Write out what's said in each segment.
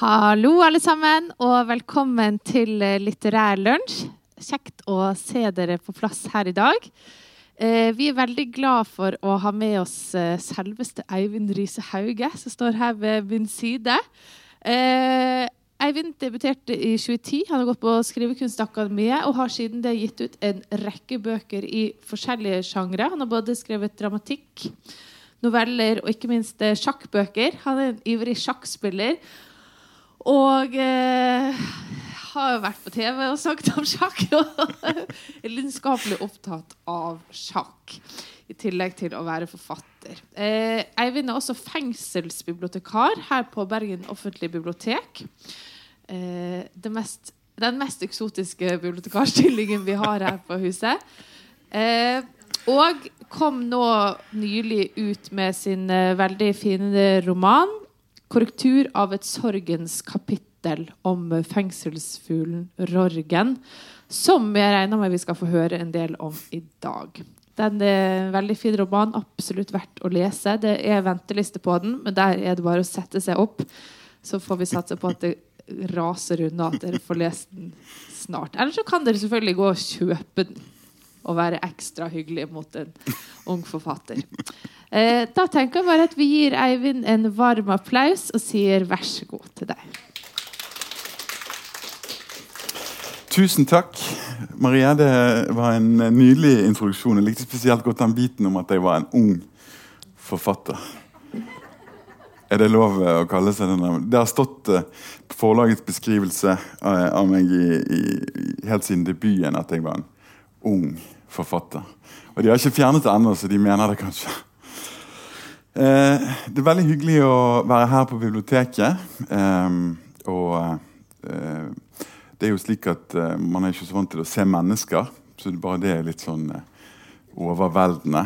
Hallo, alle sammen, og velkommen til eh, Litterær lunsj. Kjekt å se dere på plass her i dag. Eh, vi er veldig glad for å ha med oss eh, selveste Eivind Riise Hauge, som står her ved min side. Eivind debuterte i 2010. Han har gått på Skrivekunstakademiet og har siden det gitt ut en rekke bøker i forskjellige sjangre. Han har både skrevet dramatikk, noveller og ikke minst eh, sjakkbøker. Han er en ivrig sjakkspiller. Og eh, har jo vært på TV og snakket om sjakk. Og er lidenskapelig opptatt av sjakk. I tillegg til å være forfatter. Eh, Eivind er også fengselsbibliotekar her på Bergen offentlige bibliotek. Eh, mest, den mest eksotiske bibliotekarstillingen vi har her på huset. Eh, og kom nå nylig ut med sin eh, veldig fine roman korrektur av et sorgens kapittel om fengselsfuglen Rorgen, som jeg regner med vi skal få høre en del om i dag. Den er en veldig fin roman, absolutt verdt å lese. Det er venteliste på den, men der er det bare å sette seg opp. Så får vi satse på at det raser unna, at dere får lest den snart. Eller så kan dere selvfølgelig gå og kjøpe den og være ekstra hyggelig mot en ung forfatter. Eh, da tenker jeg bare at vi gir Eivind en varm applaus og sier vær så god til deg. Tusen takk, Maria. Det var en nydelig introduksjon. Jeg likte spesielt godt den biten om at jeg var en ung forfatter. Er det lov å kalle seg den? Det har stått på forlagets beskrivelse uh, av meg i, i, helt siden debuten at jeg var en ung forfatter. Og de har ikke fjernet det ennå, så de mener det kanskje. Eh, det er veldig hyggelig å være her på biblioteket. Eh, og eh, det er jo slik at eh, man er ikke så vant til å se mennesker, så det bare det er litt sånn eh, overveldende.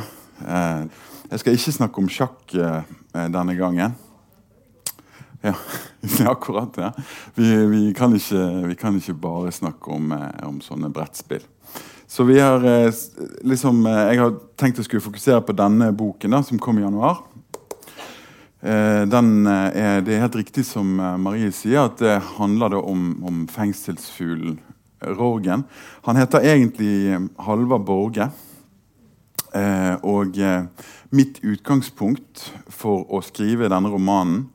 Eh, jeg skal ikke snakke om sjakk denne gangen. Ja, akkurat. ja. Vi, vi, kan ikke, vi, kan ikke, bare snakke om, om sånne brettspill. Så vi har liksom, Jeg har tenkt å skulle fokusere på denne boken da, som kom i januar. Eh, den eh, er, det er helt riktig som eh, Marie sier, at det handler om, om fengselsfuglen Rorgen. Han heter egentlig Halvard Borge. og mitt utgangspunkt for å skrive denne romanen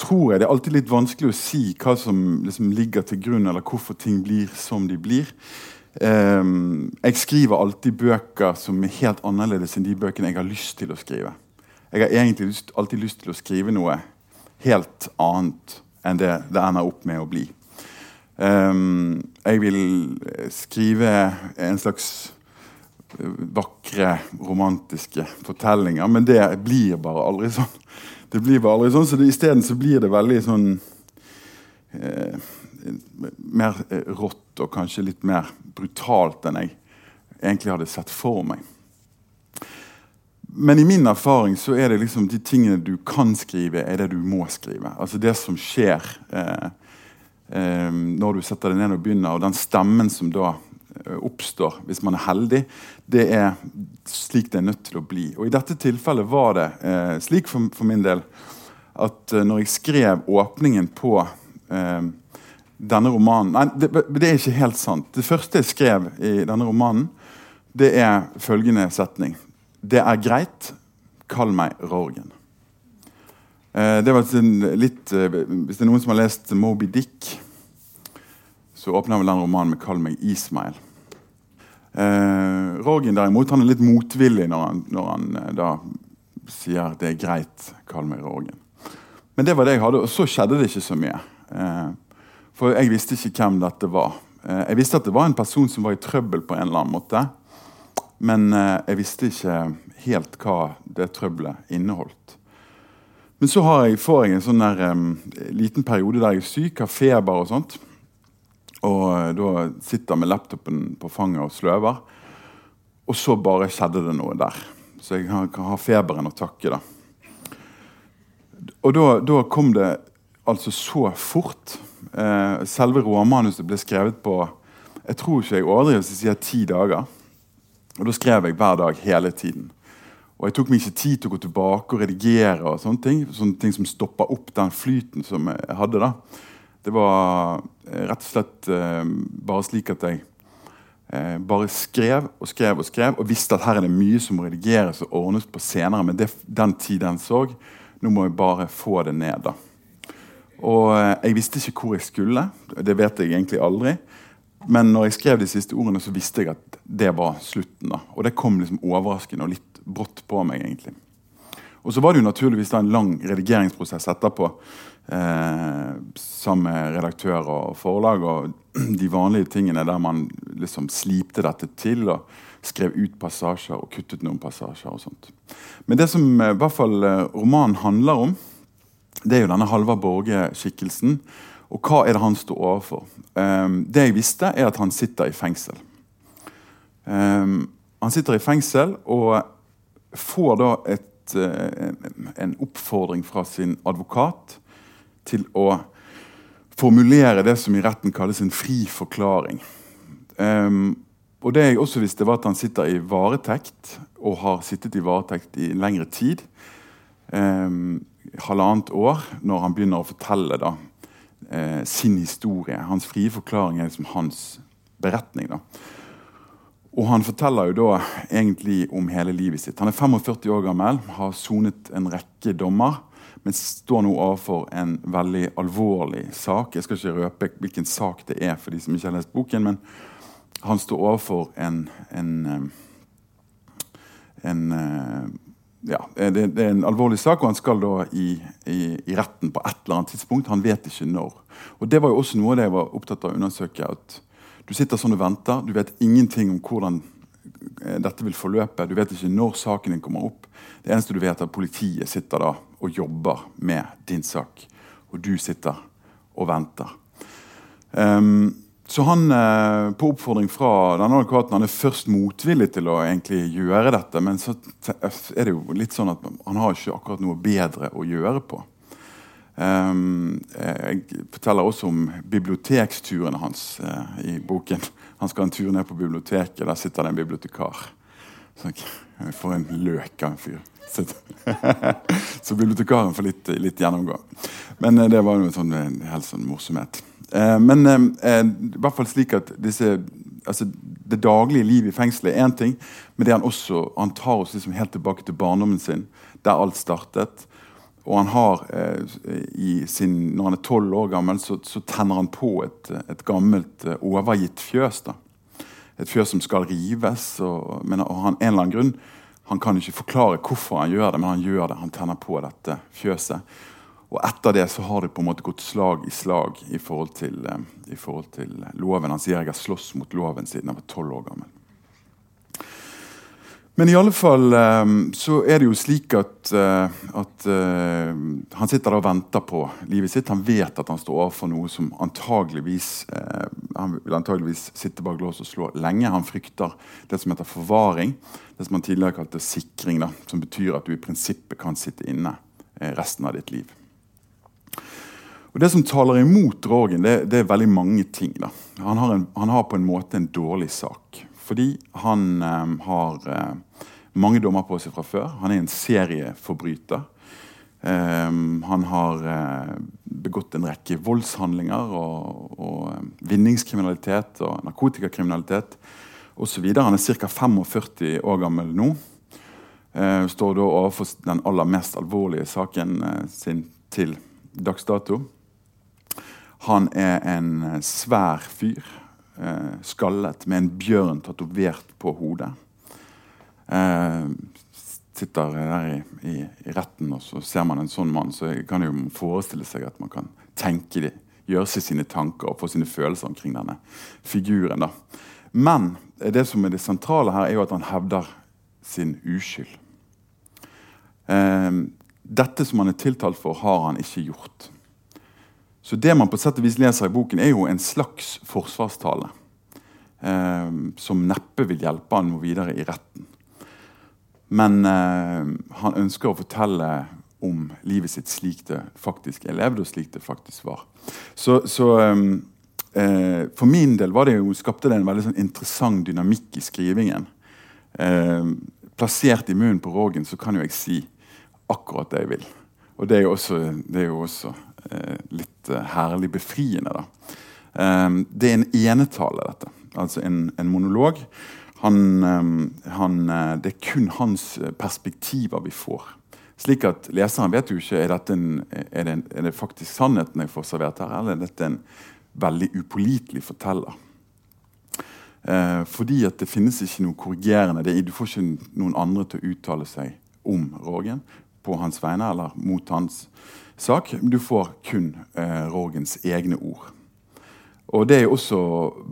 tror jeg Det er alltid litt vanskelig å si hva som liksom ligger til grunn, eller hvorfor ting blir som de blir. Jeg skriver alltid bøker som er helt annerledes enn de bøkene jeg har lyst til å skrive. Jeg har egentlig lyst, alltid lyst til å skrive noe helt annet enn det det ender opp med å bli. Um, jeg vil skrive en slags vakre, romantiske fortellinger, men det blir bare aldri sånn. Det blir bare aldri sånn, så Isteden blir det veldig sånn eh, Mer rått og kanskje litt mer brutalt enn jeg egentlig hadde sett for meg. Men i min erfaring så er det liksom de tingene du kan skrive, er det du må skrive. Altså det som skjer eh, eh, når du setter deg ned og begynner, og den stemmen som da eh, oppstår hvis man er heldig, det er slik det er nødt til å bli. Og I dette tilfellet var det eh, slik for, for, min del at eh, når jeg skrev åpningen på eh, denne romanen Nei, det, det er ikke helt sant. Det første jeg skrev i denne romanen, det er følgende setning. Det er greit. Kall meg Rorgen. Eh, det var litt, eh, Hvis det er noen som har lest Moby Dick, så åpner vel den romanen med 'Kall meg Ismail'. Eh, Rorgen derimot, han er litt motvillig når han, når han eh, da sier 'det er greit, kall meg Rorgen'. Men det var det jeg hadde, og så skjedde det ikke så mye. Eh, for jeg visste ikke hvem dette var. Eh, jeg visste at det var en person som var i trøbbel på en eller annen måte. Men eh, jeg visste ikke helt hva det trøbbelet inneholdt. Men så jeg, får jeg en sånn der, um, liten periode der jeg er syk, har feber og sånt. Og uh, da sitter jeg med laptopen på fanget og sløver. Og så bare skjedde det noe der. Så jeg kan, kan ha feberen å takke, da. Og da, da, kom det altså så fort. Eh, selve råmanuset ble skrevet på jeg tror ikke jeg overdriver hvis jeg sier ti dager. Og Da skrev jeg hver dag hele tiden. Og jeg tok meg ikke tid til å gå tilbake og redigere. og Sånne ting sånne ting som stoppa opp den flyten som jeg hadde. da. Det var eh, rett og slett eh, bare slik at jeg eh, bare skrev og skrev og skrev og visste at her er det mye som må redigeres og ordnes på senere. Men det, den tid den så, nå må jeg bare få det ned. da. Og eh, jeg visste ikke hvor jeg skulle. Det vet jeg egentlig aldri. Men når jeg skrev de siste ordene, så visste jeg at det var slutten. da. Og det kom liksom overraskende og litt brått på meg, egentlig. Og så var det jo naturligvis da en lang redigeringsprosess etterpå. Eh, sammen med redaktør og forlag og de vanlige tingene der man liksom slipte dette til og skrev ut passasjer og kuttet noen passasjer. og sånt. Men det som eh, i hvert fall eh, romanen handler om, det er jo denne Halvard Borge-skikkelsen. Og hva er det han står overfor? Um, det jeg visste, er at han sitter i fengsel. Um, han sitter i fengsel, og får da et, uh, en oppfordring fra sin advokat til å formulere det som i retten kalles en fri forklaring. Um, og det jeg også visste var at Han sitter i varetekt, og har sittet i varetekt i lengre tid. Um, halvannet år, når han begynner å fortelle da, eh, sin historie. Hans frie forklaring er liksom hans beretning. da. Og han forteller jo da egentlig om hele livet sitt. Han er 45 år gammel, har sonet en rekke dommer, men står nå overfor en veldig alvorlig sak. Jeg skal ikke røpe hvilken sak det er for de som ikke har lest boken, men han står overfor en, en, en ja, det, det, er en alvorlig sak, og han skal da i, i, i, retten på et eller annet tidspunkt. Han vet ikke når. Og Det var jo også noe av det jeg var opptatt av å undersøke. at du sitter sånn og venter. Du vet ingenting om hvordan eh, dette vil forløpe. Du vet ikke når saken din kommer opp. Det eneste du vet, er at politiet sitter da og jobber med din sak. Og du sitter og venter. Um, så han, eh, på oppfordring fra denne advokaten, han er først motvillig til å egentlig gjøre dette. Men så er det jo litt sånn at han har ikke akkurat noe bedre å gjøre på. Um, jeg forteller også om biblioteksturene hans uh, i boken. Han skal ha en tur ned på biblioteket. Der sitter det en bibliotekar. Så For en løk av en fyr. Så bibliotekaren får litt, litt gjennomgang. Men det var jo sånn, en helt sånn morsomhet. Uh, men i hvert fall slik at disse, altså, det daglige livet i fengselet er én ting, men det han også, han tar oss liksom helt tilbake til barndommen sin, der alt startet. Og han har, eh, sin, Når han er tolv år gammel, så, så, tenner han på et, et gammelt eh, overgitt fjøs. da. Et fjøs som skal rives. Og, men og han, en eller annen grunn, han kan ikke forklare hvorfor han gjør det, men han gjør det. Han tenner på dette fjøset. Og etter det så har det på en måte gått slag i slag i forhold til, eh, i forhold til loven. Han sier jeg har slåss mot loven siden jeg var tolv år gammel. Men i alle fall um, så er det jo slik at, uh, at han sitter og venter på livet sitt. Han vet at han står overfor noe som antageligvis Han vil antageligvis sitte bak lås og slå lenge. Han frykter det som heter forvaring. Det som han tidligere kalte sikring. Da, som betyr at du i prinsippet kan sitte inne resten av ditt liv. Og Det som taler imot Rogen, det, det er veldig mange ting. Han har, en, han har på en måte en dårlig sak. Fordi han eh, har eh, mange dommer på seg fra før. Han er en serieforbryter. Eh, han har eh, begått en rekke voldshandlinger og, og eh, vinningskriminalitet og narkotikakriminalitet osv. Han er ca. 45 år gammel nå. Eh, står da overfor den aller mest alvorlige saken sin til dags dato. Han er en svær fyr eh, skallet med en bjørn tatovert på hodet. Eh, sitter der i, i, i, retten, og så ser man en sånn mann, så kan jo forestille seg at man kan tenke det, gjøre seg sine tanker og få sine følelser omkring denne figuren. da. Men det som er det sentrale her, er jo at han hevder sin uskyld. Eh, dette som han er tiltalt for, har han ikke gjort. Så det man på sett og vis leser i boken, er jo en slags forsvarstale. Eh, som neppe vil hjelpe han noe videre i retten. Men eh, han ønsker å fortelle om livet sitt slik det faktisk er levd, og slik det faktisk var. Så, så eh, eh For min del var det jo, skapte det en veldig sånn interessant dynamikk i skrivingen. Eh, plassert i munnen på Rogen, så kan jo jeg si akkurat det jeg vil. Og det er jo også, er jo også litt eh, herlig befriende. Um, det er en enetale, dette. Altså en, en monolog. Han, um, han, eh, det er kun hans perspektiver vi får. Slik at leseren vet jo ikke er, en, er, det, er det faktisk sannheten jeg får servert her, eller er dette en veldig upålitelig forteller. Eh, fordi at det finnes ikke noe korrigerende. Det, du får ikke noen andre til å uttale seg om Rogen på hans vegne eller mot hans sak. Du får kun eh, Rorgens egne ord. Og Det er jo også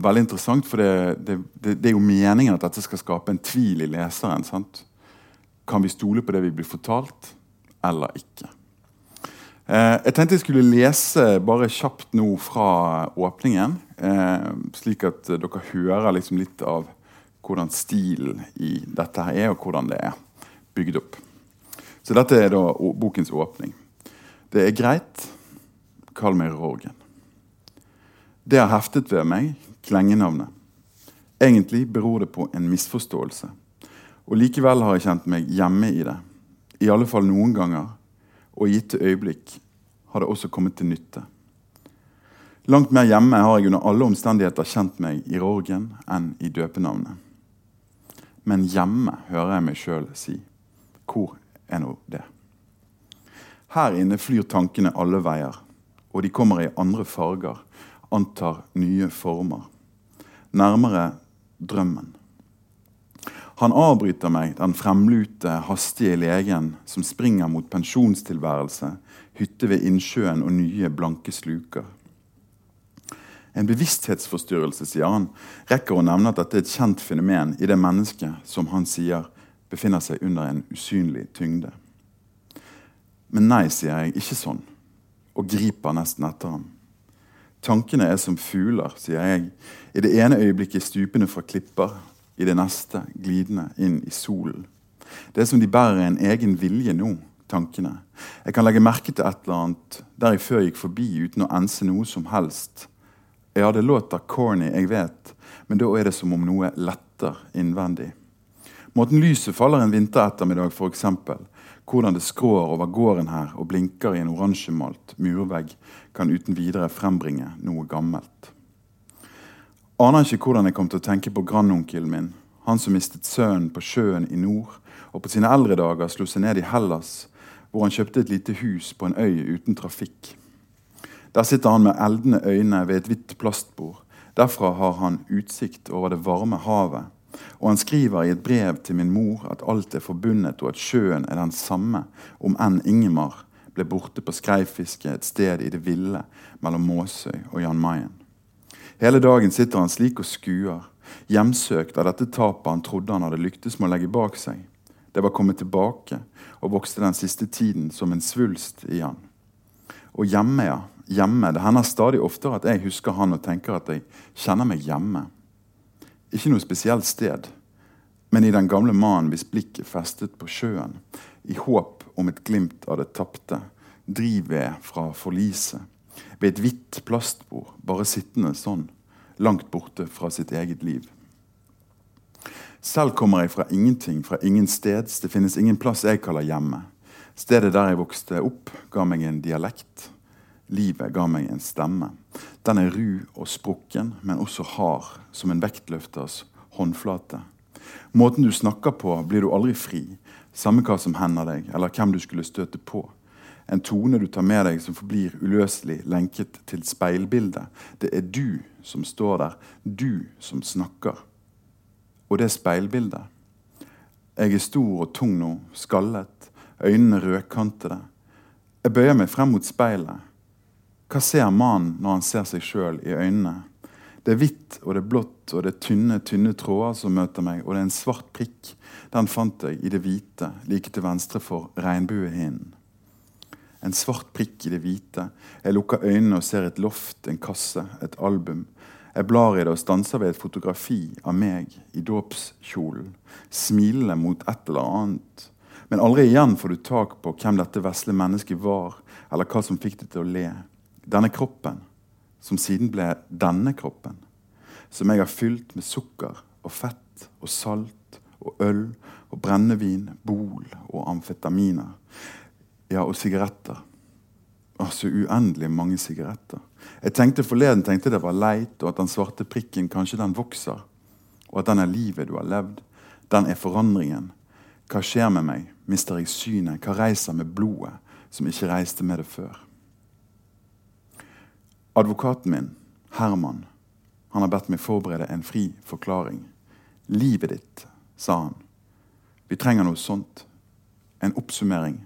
veldig interessant, for det, det, det, det, er jo meningen at dette skal skape en tvil i leseren. sant? Kan vi stole på det vi blir fortalt, eller ikke? Eh, jeg tenkte jeg skulle lese bare kjapt nå fra åpningen. Eh, slik at dere hører liksom litt av hvordan stilen i dette her er, og hvordan det er bygd opp. Så dette er da bokens åpning. Det er greit. Kall meg Rorgen. Det har heftet ved meg, klengenavnet. Egentlig beror det på en misforståelse. Og likevel har jeg kjent meg hjemme i det. I alle fall noen ganger og i gitte øyeblikk har det også kommet til nytte. Langt mer hjemme har jeg under alle omstendigheter kjent meg i Rorgen enn i døpenavnet. Men hjemme hører jeg meg sjøl si. Hvor er nå det? Her inne flyr tankene alle veier, og de kommer i andre farger, antar nye former. Nærmere drømmen. Han avbryter meg, den fremlute, hastige legen som springer mot pensjonstilværelse, hytte ved innsjøen og nye, blanke sluker. En bevissthetsforstyrrelse, sier han, rekker å nevne at dette er et kjent fenomen i det mennesket som han sier befinner seg under en usynlig tyngde. Men nei, sier jeg, ikke sånn, og griper nesten etter ham. Tankene er som fugler, sier jeg, i det ene øyeblikket stupende fra klipper, i det neste glidende inn i solen. Det er som de bærer en egen vilje nå, tankene. Jeg kan legge merke til et eller annet der jeg før gikk forbi uten å ense noe som helst. Ja, det låter corny, jeg vet, men da er det som om noe letter innvendig. Måten lyset faller en vinterettermiddag, f.eks. Hvordan det skrår over gården her og blinker i en oransjemalt murvegg, kan uten videre frembringe noe gammelt. Aner ikke hvordan jeg kom til å tenke på grandonkelen min, han som mistet sønnen på sjøen i nord, og på sine eldre dager slo seg ned i Hellas, hvor han kjøpte et lite hus på en øy uten trafikk. Der sitter han med eldende øyne ved et hvitt plastbord. Derfra har han utsikt over det varme havet. Og han skriver i et brev til min mor at alt er forbundet, og at sjøen er den samme, om enn Ingemar ble borte på skreifiske et sted i det ville mellom Måsøy og Jan Mayen. Hele dagen sitter han slik og skuer, hjemsøkt av dette tapet han trodde han hadde lyktes med å legge bak seg. Det var kommet tilbake og vokste den siste tiden som en svulst i han. Og hjemme, ja. Hjemme. Det hender stadig oftere at jeg husker han og tenker at jeg kjenner meg hjemme. Ikke noe spesielt sted, men i den gamle mannen hvis blikk er festet på sjøen, i håp om et glimt av det tapte, drivved fra forliset ved et hvitt plastbord, bare sittende sånn, langt borte fra sitt eget liv. Selv kommer jeg fra ingenting, fra ingen steds. Det finnes ingen plass jeg kaller hjemme. Stedet der jeg vokste opp, ga meg en dialekt. Livet ga meg en stemme. Den er ru og sprukken, men også hard, som en vektløfters håndflate. Måten du snakker på, blir du aldri fri, samme hva som hender deg, eller hvem du skulle støte på en tone du tar med deg som forblir uløselig lenket til speilbildet. Det er du som står der, du som snakker. Og det speilbildet Jeg er stor og tung nå, skallet, øynene rødkantede. Jeg bøyer meg frem mot speilet. Hva ser mannen når han ser seg sjøl i øynene? Det er hvitt og det er blått og det er tynne tynne tråder som møter meg, og det er en svart prikk. Den fant jeg i det hvite, like til venstre for regnbuehinnen. En svart prikk i det hvite. Jeg lukker øynene og ser et loft, en kasse, et album. Jeg blar i det og stanser ved et fotografi av meg i dåpskjolen, smilende mot et eller annet. Men aldri igjen får du tak på hvem dette vesle mennesket var, eller hva som fikk det til å le. Denne kroppen, som siden ble denne kroppen, som jeg har fylt med sukker og fett og salt og øl og brennevin, bol og amfetaminer. Ja, og sigaretter. Altså uendelig mange sigaretter. Jeg tenkte Forleden tenkte det var leit, og at den svarte prikken kanskje den vokser. Og at den er livet du har levd. Den er forandringen. Hva skjer med meg? Mister jeg synet? Hva reiser med blodet som ikke reiste med det før? Advokaten min, Herman, han har bedt meg forberede en fri forklaring. Livet ditt, sa han. Vi trenger noe sånt. En oppsummering.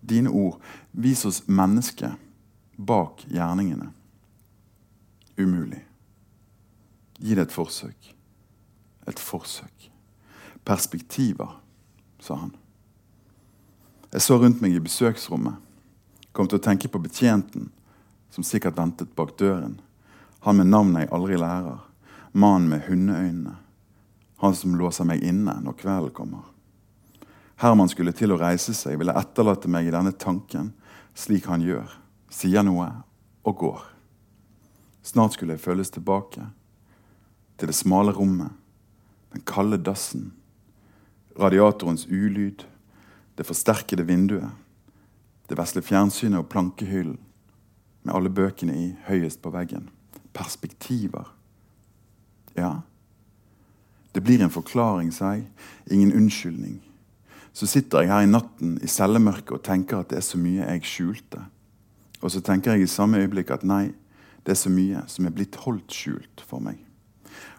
Dine ord. Vis oss mennesket bak gjerningene. Umulig. Gi det et forsøk. Et forsøk. Perspektiver sa han. Jeg så rundt meg i besøksrommet, kom til å tenke på betjenten som sikkert ventet bak døren. Han med navnet jeg aldri lærer. Mannen med hundeøynene. Han som låser meg inne når kvelden kommer. Herman skulle til å reise seg, ville etterlate meg i denne tanken, slik han gjør. Sier noe og går. Snart skulle jeg føles tilbake. Til det smale rommet. Den kalde dassen radiatorens ulyd, det forsterkede vinduet, det vesle fjernsynet og plankehyllen med alle bøkene i høyest på veggen. Perspektiver. Ja, det blir en forklaring, sa jeg. Ingen unnskyldning. Så sitter jeg her i natten i cellemørket og tenker at det er så mye jeg skjulte. Og så tenker jeg i samme øyeblikk at nei, det er så mye som er blitt holdt skjult for meg.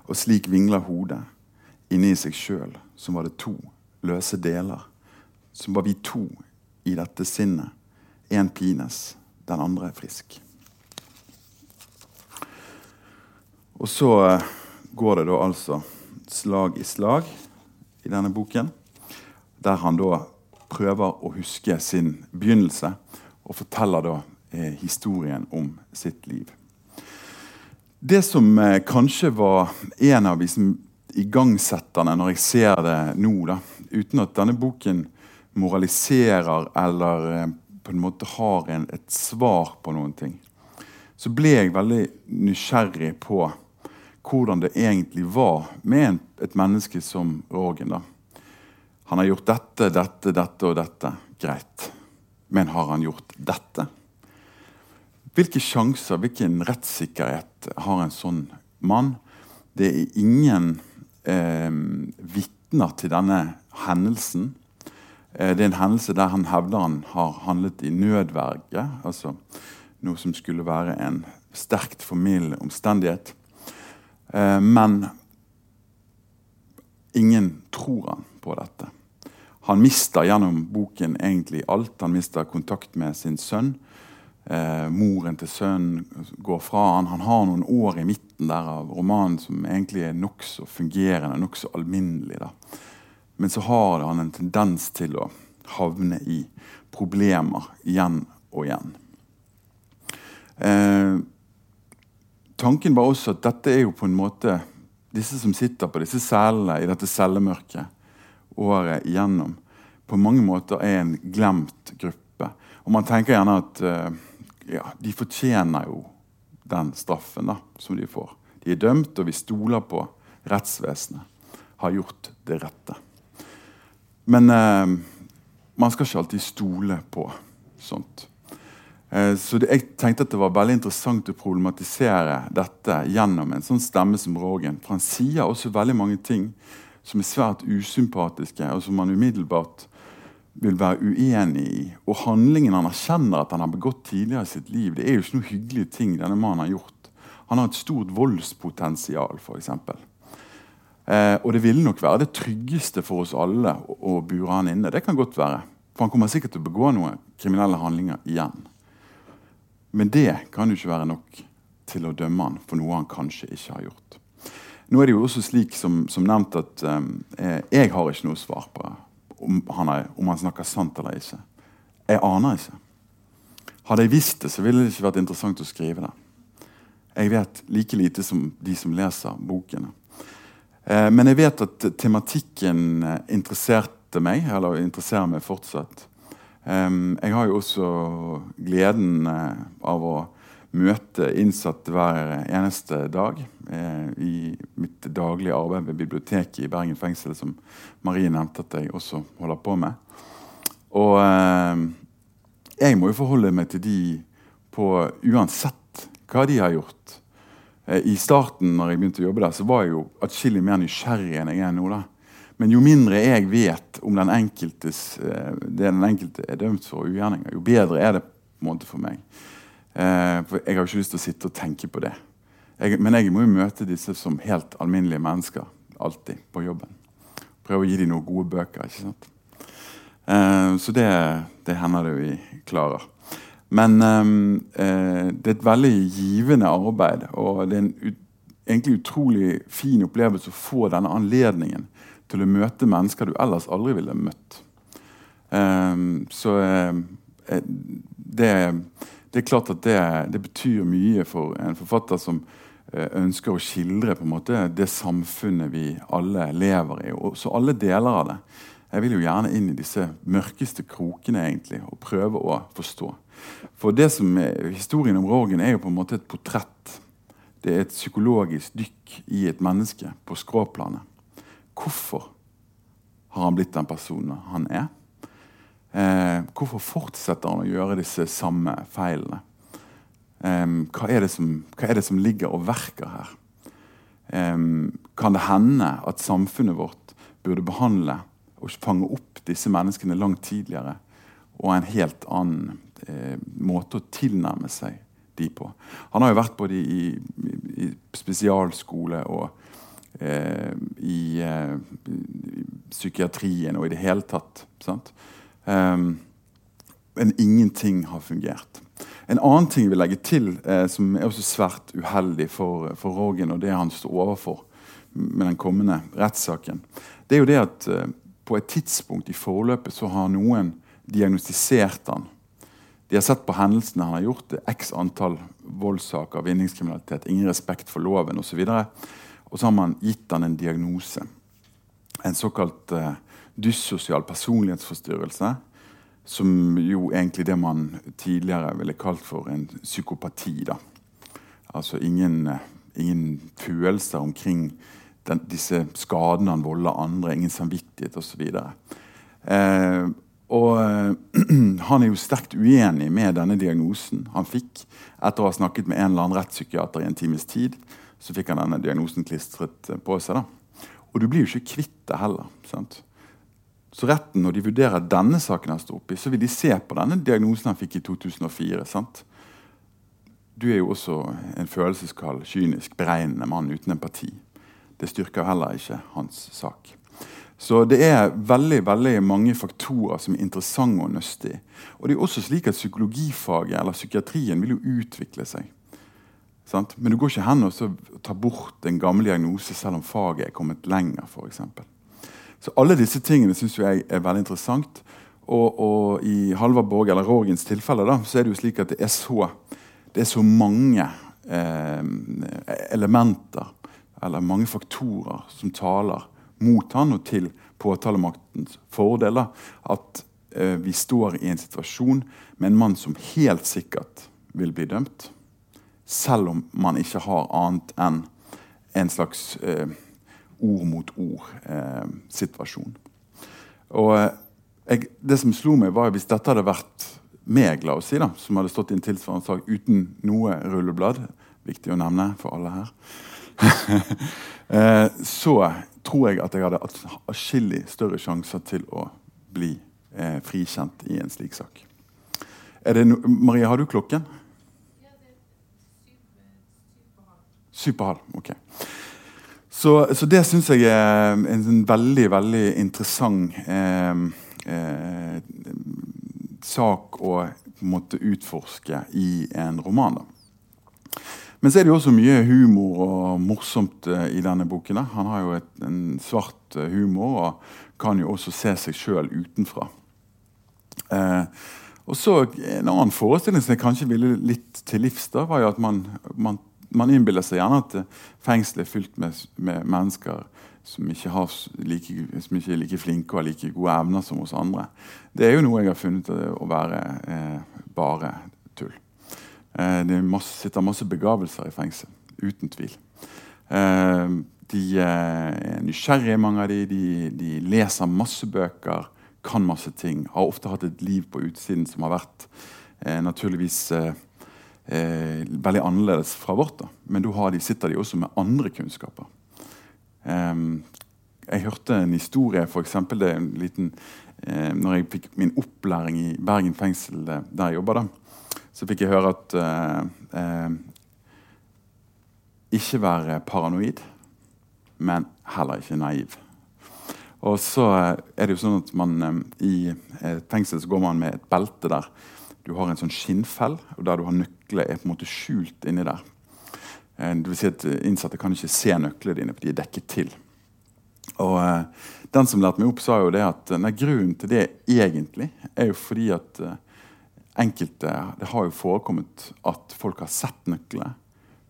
Og slik vingler hodet inni seg sjøl som var det to løse deler. Som var vi to i dette sinnet. Én pines, den andre er frisk. Og så eh, går det da altså slag i slag i denne boken, der han da prøver å huske sin begynnelse, og forteller da eh, historien om sitt liv. Det som eh, kanskje var en av liksom, igangsetterne når jeg ser det nå, da, uten at denne boken moraliserer eller eh, på en måte har en, et svar på noen ting, så ble jeg veldig nysgjerrig på hvordan det egentlig var med en, et menneske som Rogen. da. Han har gjort dette, dette, dette og dette. Greit. Men har han gjort dette? Hvilke sjanser, hvilken rettssikkerhet har en sånn mann? Det er ingen eh, vitner til denne hendelsen. Eh, det er en hendelse der han hevder han har handlet i nødverge. Altså noe som skulle være en sterkt formildende omstendighet. Eh, men ingen tror han på dette. Han mister gjennom boken egentlig alt. Han mister kontakt med sin sønn. Eh, moren til sønnen går fra han. Han har noen år i midten der av romanen som egentlig er nokså fungerende, nokså alminnelig. Da. Men så har han en tendens til å havne i problemer igjen og igjen. Eh, tanken var også at dette er jo på en måte Disse som sitter på disse selene i dette cellemørket året igjennom, på mange måter er en glemt gruppe. Og man tenker gjerne at eh, ja, de fortjener jo den straffen da, som de får. De er dømt, og vi stoler på rettsvesenet har gjort det rette. Men eh, man skal ikke alltid stole på sånt. Eh, så det, jeg tenkte at det var veldig interessant å problematisere dette gjennom en sånn stemme som Rogen. For han sier også veldig mange ting som er svært usympatiske, og som man umiddelbart vil være uenig i. Og handlingen han erkjenner at han har begått tidligere i sitt liv, det er jo ikke noe hyggelige ting denne mannen har gjort. Han har et stort voldspotensial, f.eks. Eh, og det ville nok være det tryggeste for oss alle å, å bure han inne. Det kan godt være. For han kommer sikkert til å begå noen kriminelle handlinger igjen. Men det kan jo ikke være nok til å dømme han for noe han kanskje ikke har gjort. Nå er det jo også slik som, som nevnt at eh, jeg har ikke noe svar på om han, er, om han snakker sant eller ikke. Jeg aner ikke. Hadde jeg visst det, så ville det ikke vært interessant å skrive det. Jeg vet like lite som de som leser bokene. Eh, men jeg vet at tematikken eh, interesserte meg, eller interesserer meg fortsatt. Jeg har jo også gleden eh, av å møte innsatte hver eneste dag. i mitt daglige arbeid ved biblioteket i Bergen fengsel, som Marie nevnte at jeg også holder på med. Og jeg må jo forholde meg til de på uansett hva de har gjort. Eh, I starten når jeg begynte å jobbe der, så var jeg jo atskillig mer nysgjerrig enn jeg er nå. da. Men jo mindre jeg vet om den enkeltes, eh, det den enkelte er dømt for ugjerninger, jo bedre er det på en måte for meg. Eh, for Jeg har jo ikke lyst til å sitte og tenke på det. Jeg, men jeg må jo møte disse som helt alminnelige mennesker alltid på jobben. Prøve å gi dem noen gode bøker. ikke sant? Så det, det, hender det vi klarer. Men eh, det er et veldig givende arbeid, og det er en ut, egentlig utrolig fin opplevelse å få denne anledningen til å møte mennesker du ellers aldri ville møtt. Um, så uh, det, det, er klart at det, det, betyr mye for en forfatter som uh, ønsker å skildre måte det samfunnet vi alle lever i. Og så alle deler av det. Jeg vil jo gjerne inn i disse mørkeste krokene egentlig, og prøve å forstå. For det som er, Historien om Rorgen er jo på en måte et portrett. Det er et psykologisk dykk i et menneske på skråplanet. Hvorfor har han blitt den personen han er? Eh, hvorfor fortsetter han å gjøre disse samme feilene? Eh, hva, er som, hva, er det som, ligger og verker her? Eh, kan det hende at samfunnet vårt burde behandle og fange opp disse menneskene langt tidligere og en helt annen eh, måte å tilnærme seg de på? Han har jo vært både i, i, i spesialskole og eh, i, eh, i, psykiatrien og i det hele tatt. Um, men ingenting har fungert. En annen ting vi legger til, eh, som er også svært uheldig for, for Rogen, og det han står overfor med den kommende rettssaken, det er jo det at eh, på et tidspunkt i forløpet så har noen diagnostisert han. De har sett på hendelsene han har gjort, x antall voldssaker, vinningskriminalitet, ingen respekt for loven osv. Og, og så har man gitt han en diagnose. En såkalt uh, dyssosial personlighetsforstyrrelse. Som jo egentlig det man tidligere ville kalt for en psykopati. da. Altså ingen, uh, ingen følelser omkring den, disse skadene han volder andre. Ingen samvittighet osv. Eh, og han er jo sterkt uenig med denne diagnosen han fikk etter å ha snakket med en eller annen rettspsykiater i en times tid så fikk han denne diagnosen klistret eh, på seg. da. Og du blir jo ikke kvitt det heller. sant? Så retten, når de vurderer denne saken han står oppi, så vil de se på denne diagnosen han fikk i 2004. sant? Du er jo også en følelseskald, kynisk, beregnende mann uten empati. Det styrker heller ikke hans sak. Så det er veldig veldig mange faktorer som er interessante å nøste i. Og det er også slik at Psykologifaget eller psykiatrien vil jo utvikle seg. Sant? Men du går ikke hen og tar bort en gammel diagnose selv om faget er kommet lenger. For eksempel. så alle disse tingene syns jeg er veldig interessant. Og, og i Halvard Borg, eller Rorgens tilfelle da, så er det jo slik at det er så, det er så mange eh, elementer eller mange faktorer som taler mot han og til påtalemaktens fordeler, at eh, vi står i en situasjon med en mann som helt sikkert vil bli dømt selv om man ikke har annet enn en slags eh, ord mot ord-situasjon. Eh, eh, jeg, Det som slo meg, var hvis dette hadde vært meg, la oss si, da, som hadde stått i en tilsvarende sak uten noe rulleblad Viktig å nevne for alle her. eh, så tror jeg at jeg hadde atskillig større sjanser til å bli eh, frikjent i en slik sak. No Maria, har du klokken? Syv på halv. ok. Så, så det syns jeg er en veldig, veldig interessant eh, eh, sak å måtte utforske i en roman. Da. Men så er det jo også mye humor og morsomt eh, i denne boken. Han har jo et, en svart eh, humor og kan jo også se seg sjøl utenfra. Eh, og så En annen forestilling som jeg kanskje ville litt til livs, da, var jo at man, man man innbiller seg gjerne at eh, fengselet er fylt med, med mennesker som ikke, like, som ikke, er like flinke og har like gode evner som hos andre. Det er jo noe jeg har funnet å være eh, bare tull. Eh, det masse, sitter masse begavelser i fengsel. Uten tvil. Eh, de er nysgjerrige, mange av de. de. De leser masse bøker, kan masse ting. Har ofte hatt et liv på utsiden som har vært eh, naturligvis eh, eh, veldig annerledes fra vårt. Da. Men da sitter de også med andre kunnskaper. Eh, jeg hørte en historie, for eksempel, det er en liten, eh, når jeg fikk min opplæring i Bergen fengsel, der jeg jobba, så fikk jeg høre at eh, ikke være paranoid, men heller ikke naiv. Og så er det jo sånn at man um, I et fengsel så går man med et belte der du har en sånn skinnfell, og der du har nøkler er på en måte skjult inni der. Eh, det vil si at Innsatte kan ikke se nøklene dine, for de er dekket til. Og Den som lærte meg opp, sa jo det at nei, grunnen til det egentlig er jo fordi at enkelte Det har jo forekommet at folk har sett nøkkelen,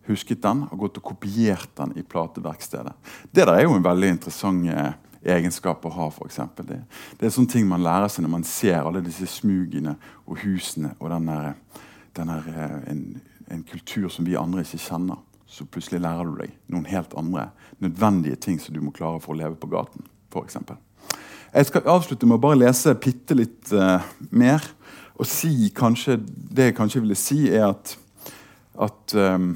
husket den og gått og kopiert den i plateverkstedet. Det der er jo en veldig interessant eh, egenskap å ha. For eksempel. det, det er sånne ting man lærer seg når man ser alle disse smugene og husene og denne, den der en, en, kultur som vi andre ikke kjenner. Så plutselig lærer du deg noen helt andre nødvendige ting som du må klare for å leve på gaten. For eksempel. Jeg skal avslutte med å bare lese bitte litt uh, mer. Og si kanskje, det jeg kanskje ville si, er at, at um,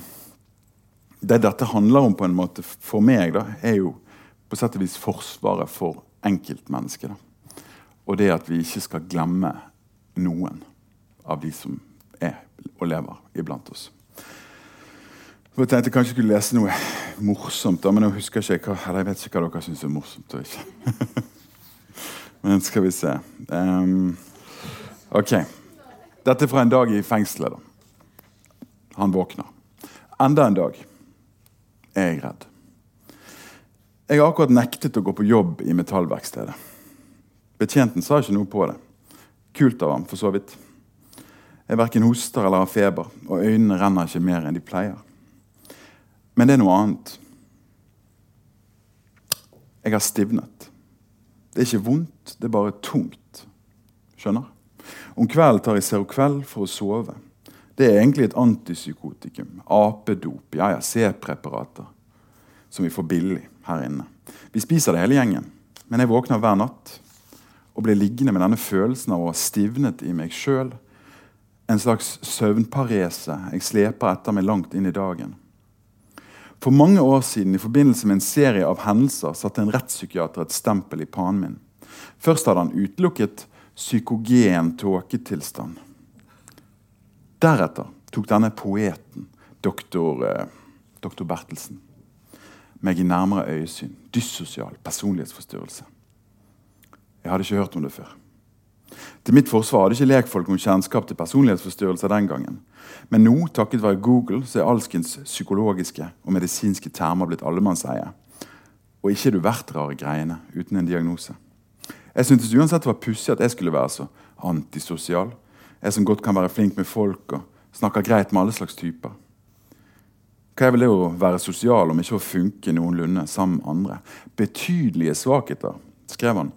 det dette handler om på en måte for meg, da, er jo på sett og vis forsvaret for enkeltmennesket. Og det at vi ikke skal glemme noen av de som er og lever iblant oss. Jeg tenkte kanskje jeg skulle lese noe morsomt, men jeg husker ikke jeg vet ikke hva dere syns er morsomt. og ikke. men skal vi se um, Ok. Dette er fra en dag i fengselet. da. Han våkner. Enda en dag er jeg redd. Jeg har akkurat nektet å gå på jobb i metallverkstedet. Betjenten sa ikke noe på det. Kult av ham, for så vidt. Jeg verken hoster eller har feber, og øynene renner ikke mer enn de pleier. Men det er noe annet. Jeg har stivnet. Det er ikke vondt, det er bare tungt. Skjønner? Om kvelden tar jeg Serokveld for å sove. Det er egentlig et antipsykotikum. Apedop. Ja, ja, C-preparater. Som vi får billig her inne. Vi spiser det hele gjengen. Men jeg våkner hver natt og blir liggende med denne følelsen av å ha stivnet i meg sjøl. En slags søvnparese jeg sleper etter meg langt inn i dagen. For mange år siden i forbindelse med en serie av hendelser satte en rettspsykiater et stempel i panen min. Først hadde han utelukket psykogen tåketilstand. Deretter tok denne poeten, doktor, eh, doktor Bertelsen, meg i nærmere øyesyn. Dyssosial personlighetsforstyrrelse. Jeg hadde ikke hørt om det før. Til mitt forsvar hadde ikke lekfolk noen kjennskap til personlighetsforstyrrelser den gangen. Men nå, takket være Google, så er alskens psykologiske og medisinske termer blitt allemannseie. Og ikke er du verdt rare greiene uten en diagnose. Jeg syntes uansett det var pussig at jeg skulle være så antisosial jeg som godt kan være flink med folk og snakker greit med alle slags typer. Hva er vel det å være sosial om ikke å funke noenlunde sammen med andre? Betydelige svakheter, skrev han.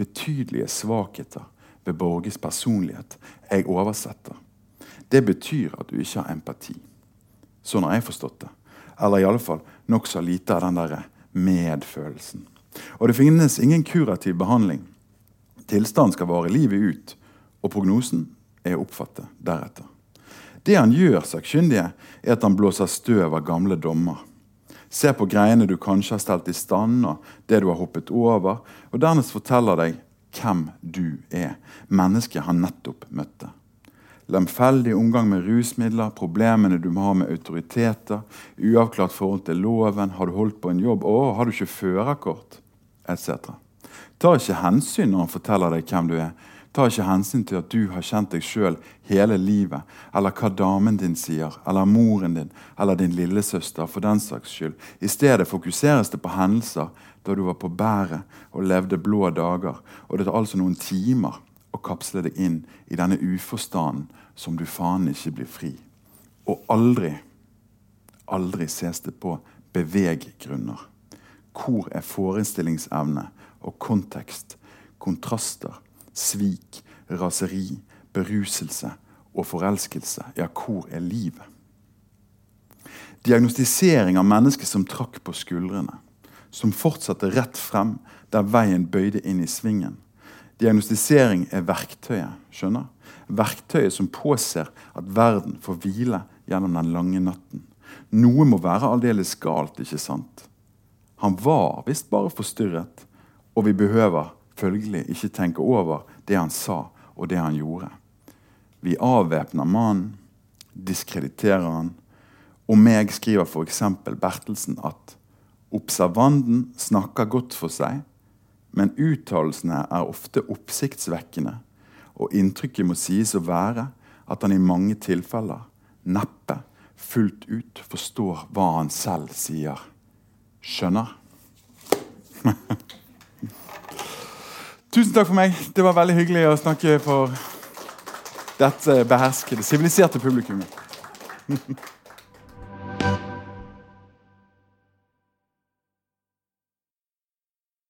Betydelige svakheter ved Borges personlighet. Jeg oversetter. Det betyr at du ikke har empati. Sånn har jeg forstått det. Eller i alle fall nokså lite av den der medfølelsen. Og det finnes ingen kurativ behandling. Tilstanden skal vare livet ut. Og prognosen er å oppfatte deretter. Det han gjør, sakkyndige, er at han blåser støv av gamle dommer. Ser på greiene du kanskje har stelt i stand, og det du har hoppet over, og dernest forteller deg hvem du er, mennesket han nettopp møtte. Lemfeldig omgang med rusmidler, problemene du må ha med autoriteter, uavklart forhold til loven, har du holdt på en jobb, å, har du ikke førerkort, etc. Tar ikke hensyn når han forteller deg hvem du er, tar ikke hensyn til at du har kjent deg sjøl hele livet, eller hva damen din sier, eller moren din, eller din lillesøster, for den saks skyld. I stedet fokuseres det på hendelser da du var på bæret og levde blå dager, og det tar altså noen timer å kapsle deg inn i denne uforstanden som du faen ikke blir fri. Og aldri, aldri ses det på beveggrunner. Hvor er forestillingsevne og kontekst, kontraster, svik, raseri, beruselse og forelskelse. Ja, hvor er livet? Diagnostisering av mennesket som trakk på skuldrene. Som fortsatte rett frem der veien bøyde inn i svingen. Diagnostisering er verktøyet. skjønner? Verktøyet som påser at verden får hvile gjennom den lange natten. Noe må være aldeles galt, ikke sant? Han var visst bare forstyrret, og vi behøver følgelig ikke tenke over det han sa og det han gjorde. Vi avvæpner mannen, diskrediterer han. Om meg skriver f.eks. Bertelsen at observanten snakker godt for seg, men uttalelsene er ofte oppsiktsvekkende, og inntrykket må sies å være at han i mange tilfeller neppe fullt ut forstår hva han selv sier. Skjønner? Tusen takk for meg. Det var veldig hyggelig å snakke for dette beherskede, siviliserte publikummet.